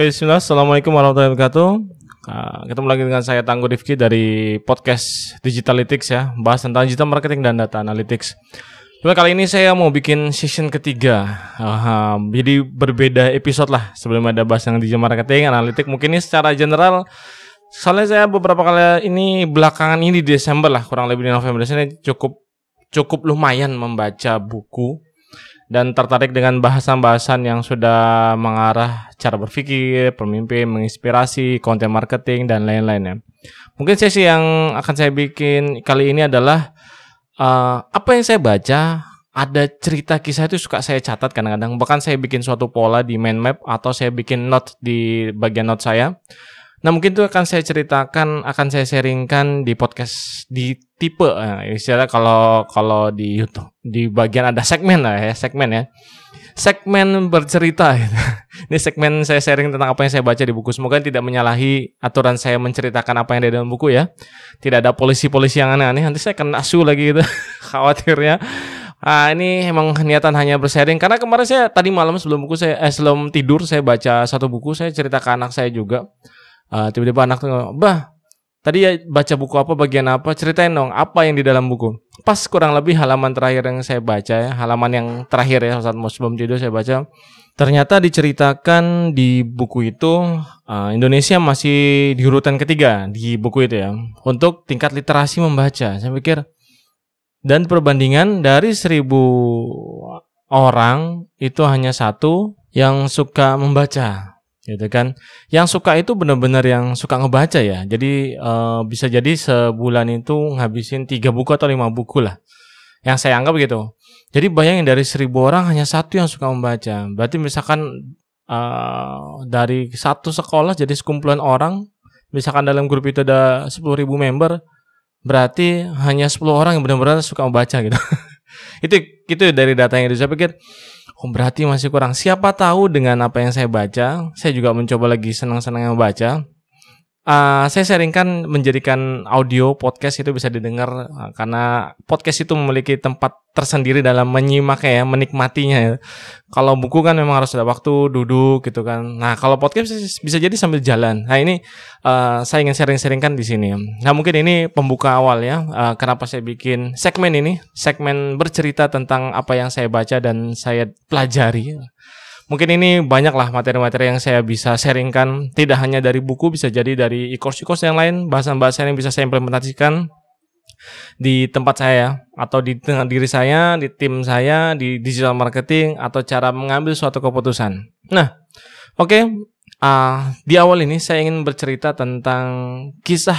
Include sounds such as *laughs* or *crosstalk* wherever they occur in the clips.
Oke, bismillah. Assalamualaikum warahmatullahi wabarakatuh. Uh, ketemu lagi dengan saya Tangguh Rifki dari podcast Digitalytics ya, bahas tentang digital marketing dan data analytics. Cuma kali ini saya mau bikin season ketiga, uh, jadi berbeda episode lah sebelum ada bahas yang digital marketing, analitik. Mungkin ini secara general, soalnya saya beberapa kali ini belakangan ini di Desember lah, kurang lebih di November, saya cukup cukup lumayan membaca buku dan tertarik dengan bahasan-bahasan yang sudah mengarah cara berpikir, pemimpin, menginspirasi, konten marketing dan lain-lainnya. Mungkin sesi yang akan saya bikin kali ini adalah uh, apa yang saya baca, ada cerita kisah itu suka saya catat kadang-kadang. Bahkan saya bikin suatu pola di mind map atau saya bikin note di bagian note saya. Nah mungkin itu akan saya ceritakan, akan saya sharingkan di podcast di tipe, nah, istilah kalau kalau di YouTube di bagian ada segmen lah ya segmen ya, segmen bercerita. *laughs* Ini segmen saya sharing tentang apa yang saya baca di buku. Semoga tidak menyalahi aturan saya menceritakan apa yang ada dalam buku ya. Tidak ada polisi-polisi yang aneh-aneh. Nanti saya kena asu lagi gitu, *laughs* khawatirnya. Ah ini emang niatan hanya bersharing karena kemarin saya tadi malam sebelum buku saya eh, sebelum tidur saya baca satu buku saya cerita ke anak saya juga uh, tiba-tiba anak tuh bah tadi ya baca buku apa bagian apa? Ceritain dong apa yang di dalam buku? Pas kurang lebih halaman terakhir yang saya baca ya halaman yang terakhir ya saat mau sebelum tidur saya baca ternyata diceritakan di buku itu uh, Indonesia masih di urutan ketiga di buku itu ya untuk tingkat literasi membaca. Saya pikir dan perbandingan dari seribu orang itu hanya satu yang suka membaca gitu kan. Yang suka itu benar-benar yang suka ngebaca ya. Jadi uh, bisa jadi sebulan itu ngabisin tiga buku atau lima buku lah. Yang saya anggap gitu. Jadi bayangin dari seribu orang hanya satu yang suka membaca. Berarti misalkan uh, dari satu sekolah jadi sekumpulan orang, misalkan dalam grup itu ada sepuluh ribu member, berarti hanya 10 orang yang benar-benar suka membaca gitu. *laughs* itu itu dari data yang saya pikir Oh berarti masih kurang. Siapa tahu dengan apa yang saya baca, saya juga mencoba lagi senang-senang membaca uh, saya sharingkan menjadikan audio podcast itu bisa didengar uh, karena podcast itu memiliki tempat tersendiri dalam menyimaknya ya, menikmatinya ya. Kalau buku kan memang harus ada waktu duduk gitu kan. Nah, kalau podcast bisa jadi sambil jalan. Nah, ini uh, saya ingin sharing-sharingkan di sini. Nah, mungkin ini pembuka awal ya. Uh, kenapa saya bikin segmen ini? Segmen bercerita tentang apa yang saya baca dan saya pelajari mungkin ini banyak lah materi-materi yang saya bisa sharingkan tidak hanya dari buku bisa jadi dari e-course e-course yang lain bahasan-bahasan yang bisa saya implementasikan di tempat saya atau di tengah diri saya di tim saya di digital marketing atau cara mengambil suatu keputusan nah oke okay, uh, di awal ini saya ingin bercerita tentang kisah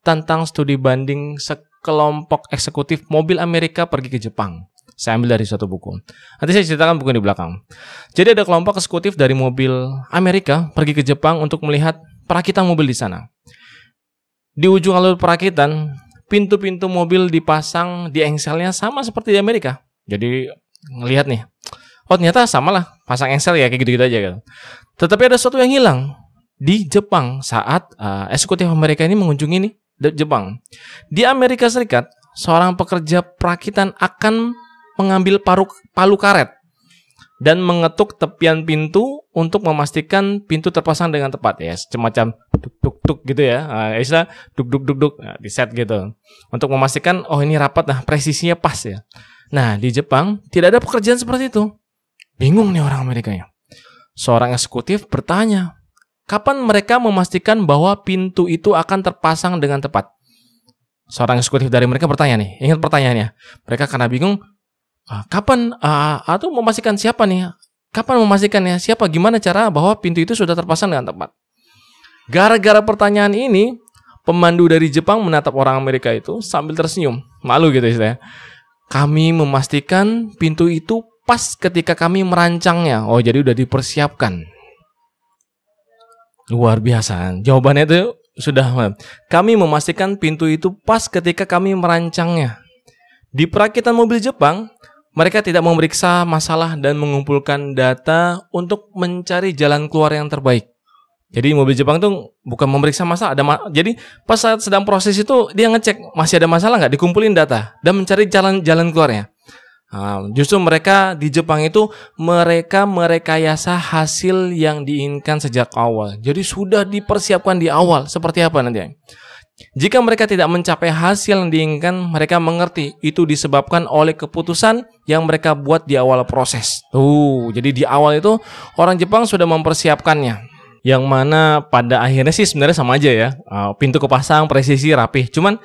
tentang studi banding sekelompok eksekutif mobil Amerika pergi ke Jepang saya ambil dari suatu buku. Nanti saya ceritakan buku di belakang. Jadi ada kelompok eksekutif dari mobil Amerika pergi ke Jepang untuk melihat perakitan mobil di sana. Di ujung alur perakitan, pintu-pintu mobil dipasang di engselnya sama seperti di Amerika. Jadi ngelihat nih, oh ternyata sama lah, pasang engsel ya kayak gitu-gitu aja gitu. Tetapi ada sesuatu yang hilang di Jepang saat uh, eksekutif Amerika ini mengunjungi nih Jepang. Di Amerika Serikat, seorang pekerja perakitan akan mengambil paru, palu karet dan mengetuk tepian pintu untuk memastikan pintu terpasang dengan tepat ya. Semacam tuk tuk tuk gitu ya. Nah, istilah duk duk duk duk. Nah, di set gitu. Untuk memastikan oh ini rapat nah presisinya pas ya. Nah di Jepang tidak ada pekerjaan seperti itu. Bingung nih orang Amerika ya seorang eksekutif bertanya kapan mereka memastikan bahwa pintu itu akan terpasang dengan tepat? Seorang eksekutif dari mereka bertanya nih ingat pertanyaannya. Mereka karena bingung kapan uh, atau memastikan siapa nih? Kapan memastikan ya siapa? Gimana cara bahwa pintu itu sudah terpasang dengan tepat? Gara-gara pertanyaan ini, pemandu dari Jepang menatap orang Amerika itu sambil tersenyum, malu gitu istilahnya. Kami memastikan pintu itu pas ketika kami merancangnya. Oh, jadi udah dipersiapkan. Luar biasa. Jawabannya itu sudah kami memastikan pintu itu pas ketika kami merancangnya. Di perakitan mobil Jepang, mereka tidak memeriksa masalah dan mengumpulkan data untuk mencari jalan keluar yang terbaik. Jadi mobil Jepang tuh bukan memeriksa masalah, ada ma jadi pas saat sedang proses itu dia ngecek masih ada masalah nggak, dikumpulin data dan mencari jalan jalan keluarnya. Nah, justru mereka di Jepang itu mereka merekayasa hasil yang diinginkan sejak awal. Jadi sudah dipersiapkan di awal. Seperti apa nanti? Jika mereka tidak mencapai hasil yang diinginkan, mereka mengerti itu disebabkan oleh keputusan yang mereka buat di awal proses. Tuh, jadi di awal itu orang Jepang sudah mempersiapkannya. Yang mana pada akhirnya sih sebenarnya sama aja ya. Ah, pintu kepasang, presisi, rapih. Cuman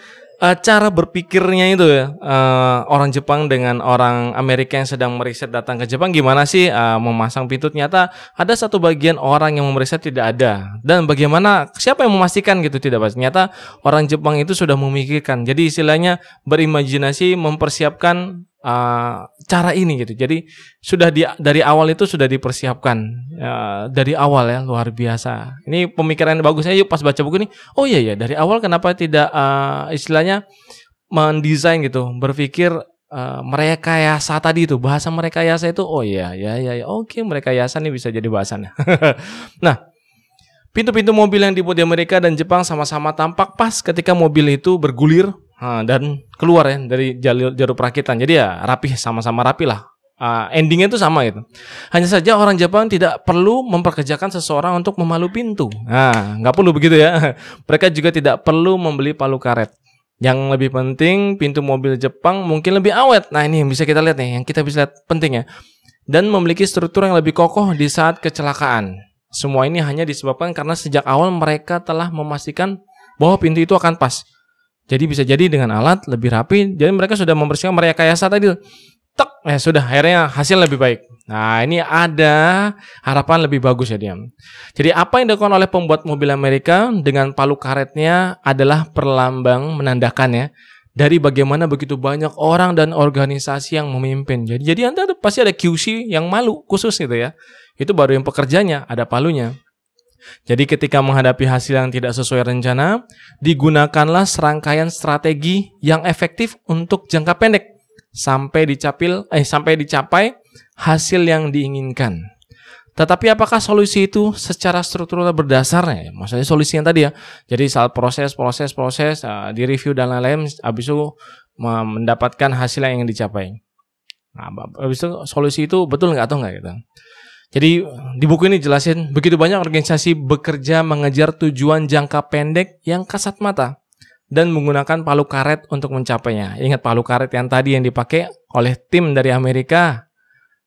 uh, cara berpikirnya itu ya uh, orang Jepang dengan orang Amerika yang sedang meriset datang ke Jepang gimana sih uh, memasang pintu? Ternyata ada satu bagian orang yang meriset tidak ada. Dan bagaimana siapa yang memastikan gitu? Tidak pasti ternyata orang Jepang itu sudah memikirkan. Jadi istilahnya berimajinasi mempersiapkan uh, cara ini gitu. Jadi sudah di, dari awal itu sudah dipersiapkan uh, dari awal ya luar biasa. Ini pemikiran bagusnya yuk pas baca buku ini. Oh iya ya dari awal kenapa tidak uh, istilahnya mendesain gitu, berpikir uh, mereka yasa tadi itu bahasa mereka yasa itu oh iya ya ya ya oke mereka yasa nih bisa jadi bahasannya. *laughs* nah Pintu-pintu mobil yang dibuat di Amerika dan Jepang sama-sama tampak pas ketika mobil itu bergulir dan keluar ya dari jalur jalur perakitan. Jadi ya rapi sama-sama rapi lah. Uh, endingnya itu sama gitu. Hanya saja orang Jepang tidak perlu memperkerjakan seseorang untuk memalu pintu. Nah, nggak perlu begitu ya. *laughs* Mereka juga tidak perlu membeli palu karet. Yang lebih penting pintu mobil Jepang mungkin lebih awet. Nah ini yang bisa kita lihat nih, yang kita bisa lihat penting ya. Dan memiliki struktur yang lebih kokoh di saat kecelakaan. Semua ini hanya disebabkan karena sejak awal mereka telah memastikan bahwa pintu itu akan pas. Jadi bisa jadi dengan alat lebih rapi. Jadi mereka sudah membersihkan mereka kayasa tadi. Tek, eh sudah akhirnya hasil lebih baik. Nah ini ada harapan lebih bagus ya diam. Jadi apa yang dilakukan oleh pembuat mobil Amerika dengan palu karetnya adalah perlambang menandakan ya dari bagaimana begitu banyak orang dan organisasi yang memimpin. Jadi jadi anda pasti ada QC yang malu khusus gitu ya. Itu baru yang pekerjanya ada palunya. Jadi ketika menghadapi hasil yang tidak sesuai rencana, digunakanlah serangkaian strategi yang efektif untuk jangka pendek sampai dicapil eh sampai dicapai hasil yang diinginkan. Tetapi apakah solusi itu secara struktural berdasar ya? Maksudnya solusi yang tadi ya. Jadi saat proses, proses, proses, uh, di review dan lain-lain, habis itu mendapatkan hasil yang ingin dicapai. Nah, habis itu solusi itu betul nggak atau nggak gitu. Jadi di buku ini jelasin begitu banyak organisasi bekerja mengejar tujuan jangka pendek yang kasat mata dan menggunakan palu karet untuk mencapainya. Ingat palu karet yang tadi yang dipakai oleh tim dari Amerika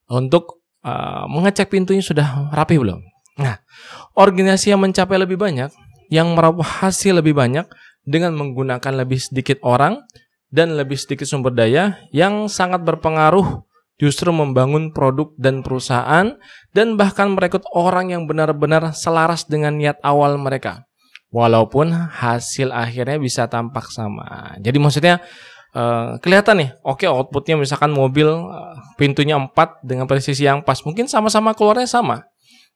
untuk uh, mengecek pintunya sudah rapi belum. Nah, organisasi yang mencapai lebih banyak, yang meraup hasil lebih banyak dengan menggunakan lebih sedikit orang dan lebih sedikit sumber daya yang sangat berpengaruh justru membangun produk dan perusahaan dan bahkan merekrut orang yang benar-benar selaras dengan niat awal mereka. Walaupun hasil akhirnya bisa tampak sama. Jadi maksudnya uh, kelihatan nih, oke okay, outputnya misalkan mobil uh, pintunya 4 dengan presisi yang pas, mungkin sama-sama keluarnya sama.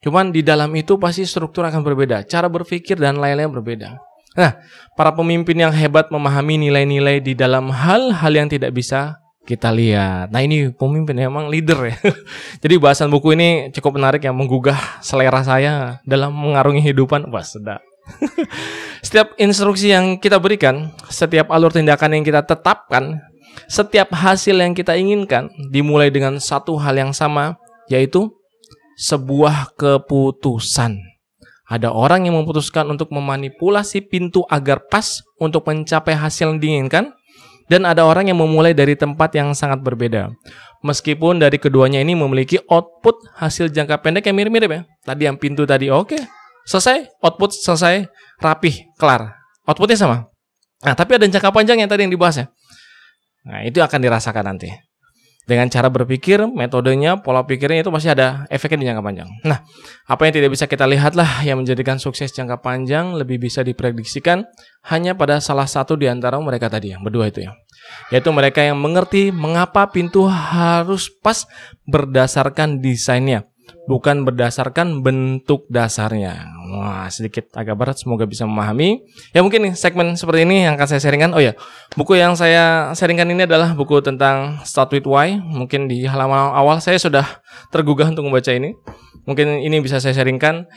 Cuman di dalam itu pasti struktur akan berbeda, cara berpikir dan lain-lain berbeda. Nah, para pemimpin yang hebat memahami nilai-nilai di dalam hal-hal yang tidak bisa kita lihat. Nah ini pemimpin emang leader ya. *laughs* Jadi bahasan buku ini cukup menarik yang menggugah selera saya dalam mengarungi kehidupan. Wah sedap. *laughs* setiap instruksi yang kita berikan, setiap alur tindakan yang kita tetapkan, setiap hasil yang kita inginkan dimulai dengan satu hal yang sama, yaitu sebuah keputusan. Ada orang yang memutuskan untuk memanipulasi pintu agar pas untuk mencapai hasil yang diinginkan, dan ada orang yang memulai dari tempat yang sangat berbeda. Meskipun dari keduanya ini memiliki output hasil jangka pendek yang mirip-mirip ya. Tadi yang pintu tadi oke, okay. selesai, output selesai, rapih, kelar. Outputnya sama. Nah, tapi ada jangka panjang yang tadi yang dibahas ya. Nah, itu akan dirasakan nanti dengan cara berpikir, metodenya, pola pikirnya itu masih ada efeknya di jangka panjang. Nah, apa yang tidak bisa kita lihat lah yang menjadikan sukses jangka panjang lebih bisa diprediksikan hanya pada salah satu di antara mereka tadi yang berdua itu ya. Yaitu mereka yang mengerti mengapa pintu harus pas berdasarkan desainnya bukan berdasarkan bentuk dasarnya. Wah, sedikit agak berat, semoga bisa memahami. Ya mungkin nih, segmen seperti ini yang akan saya sharingkan. Oh ya, buku yang saya sharingkan ini adalah buku tentang Start With Why. Mungkin di halaman awal saya sudah tergugah untuk membaca ini. Mungkin ini bisa saya sharingkan.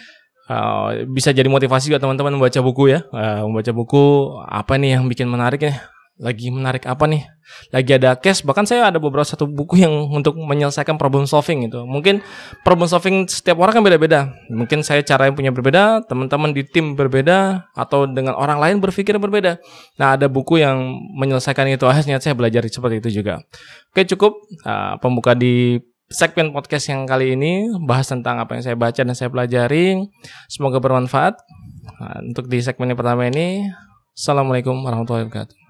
Uh, bisa jadi motivasi buat teman-teman membaca buku ya. Uh, membaca buku apa nih yang bikin menarik nih lagi menarik apa nih? Lagi ada case bahkan saya ada beberapa satu buku yang untuk menyelesaikan problem solving itu mungkin problem solving setiap orang kan beda-beda. Mungkin saya cara yang punya berbeda teman-teman di tim berbeda atau dengan orang lain berpikir berbeda. Nah ada buku yang menyelesaikan itu akhirnya saya belajar seperti itu juga. Oke cukup. Uh, pembuka di segmen podcast yang kali ini bahas tentang apa yang saya baca dan saya pelajari. Semoga bermanfaat. Nah, untuk di segmen yang pertama ini Assalamualaikum warahmatullahi wabarakatuh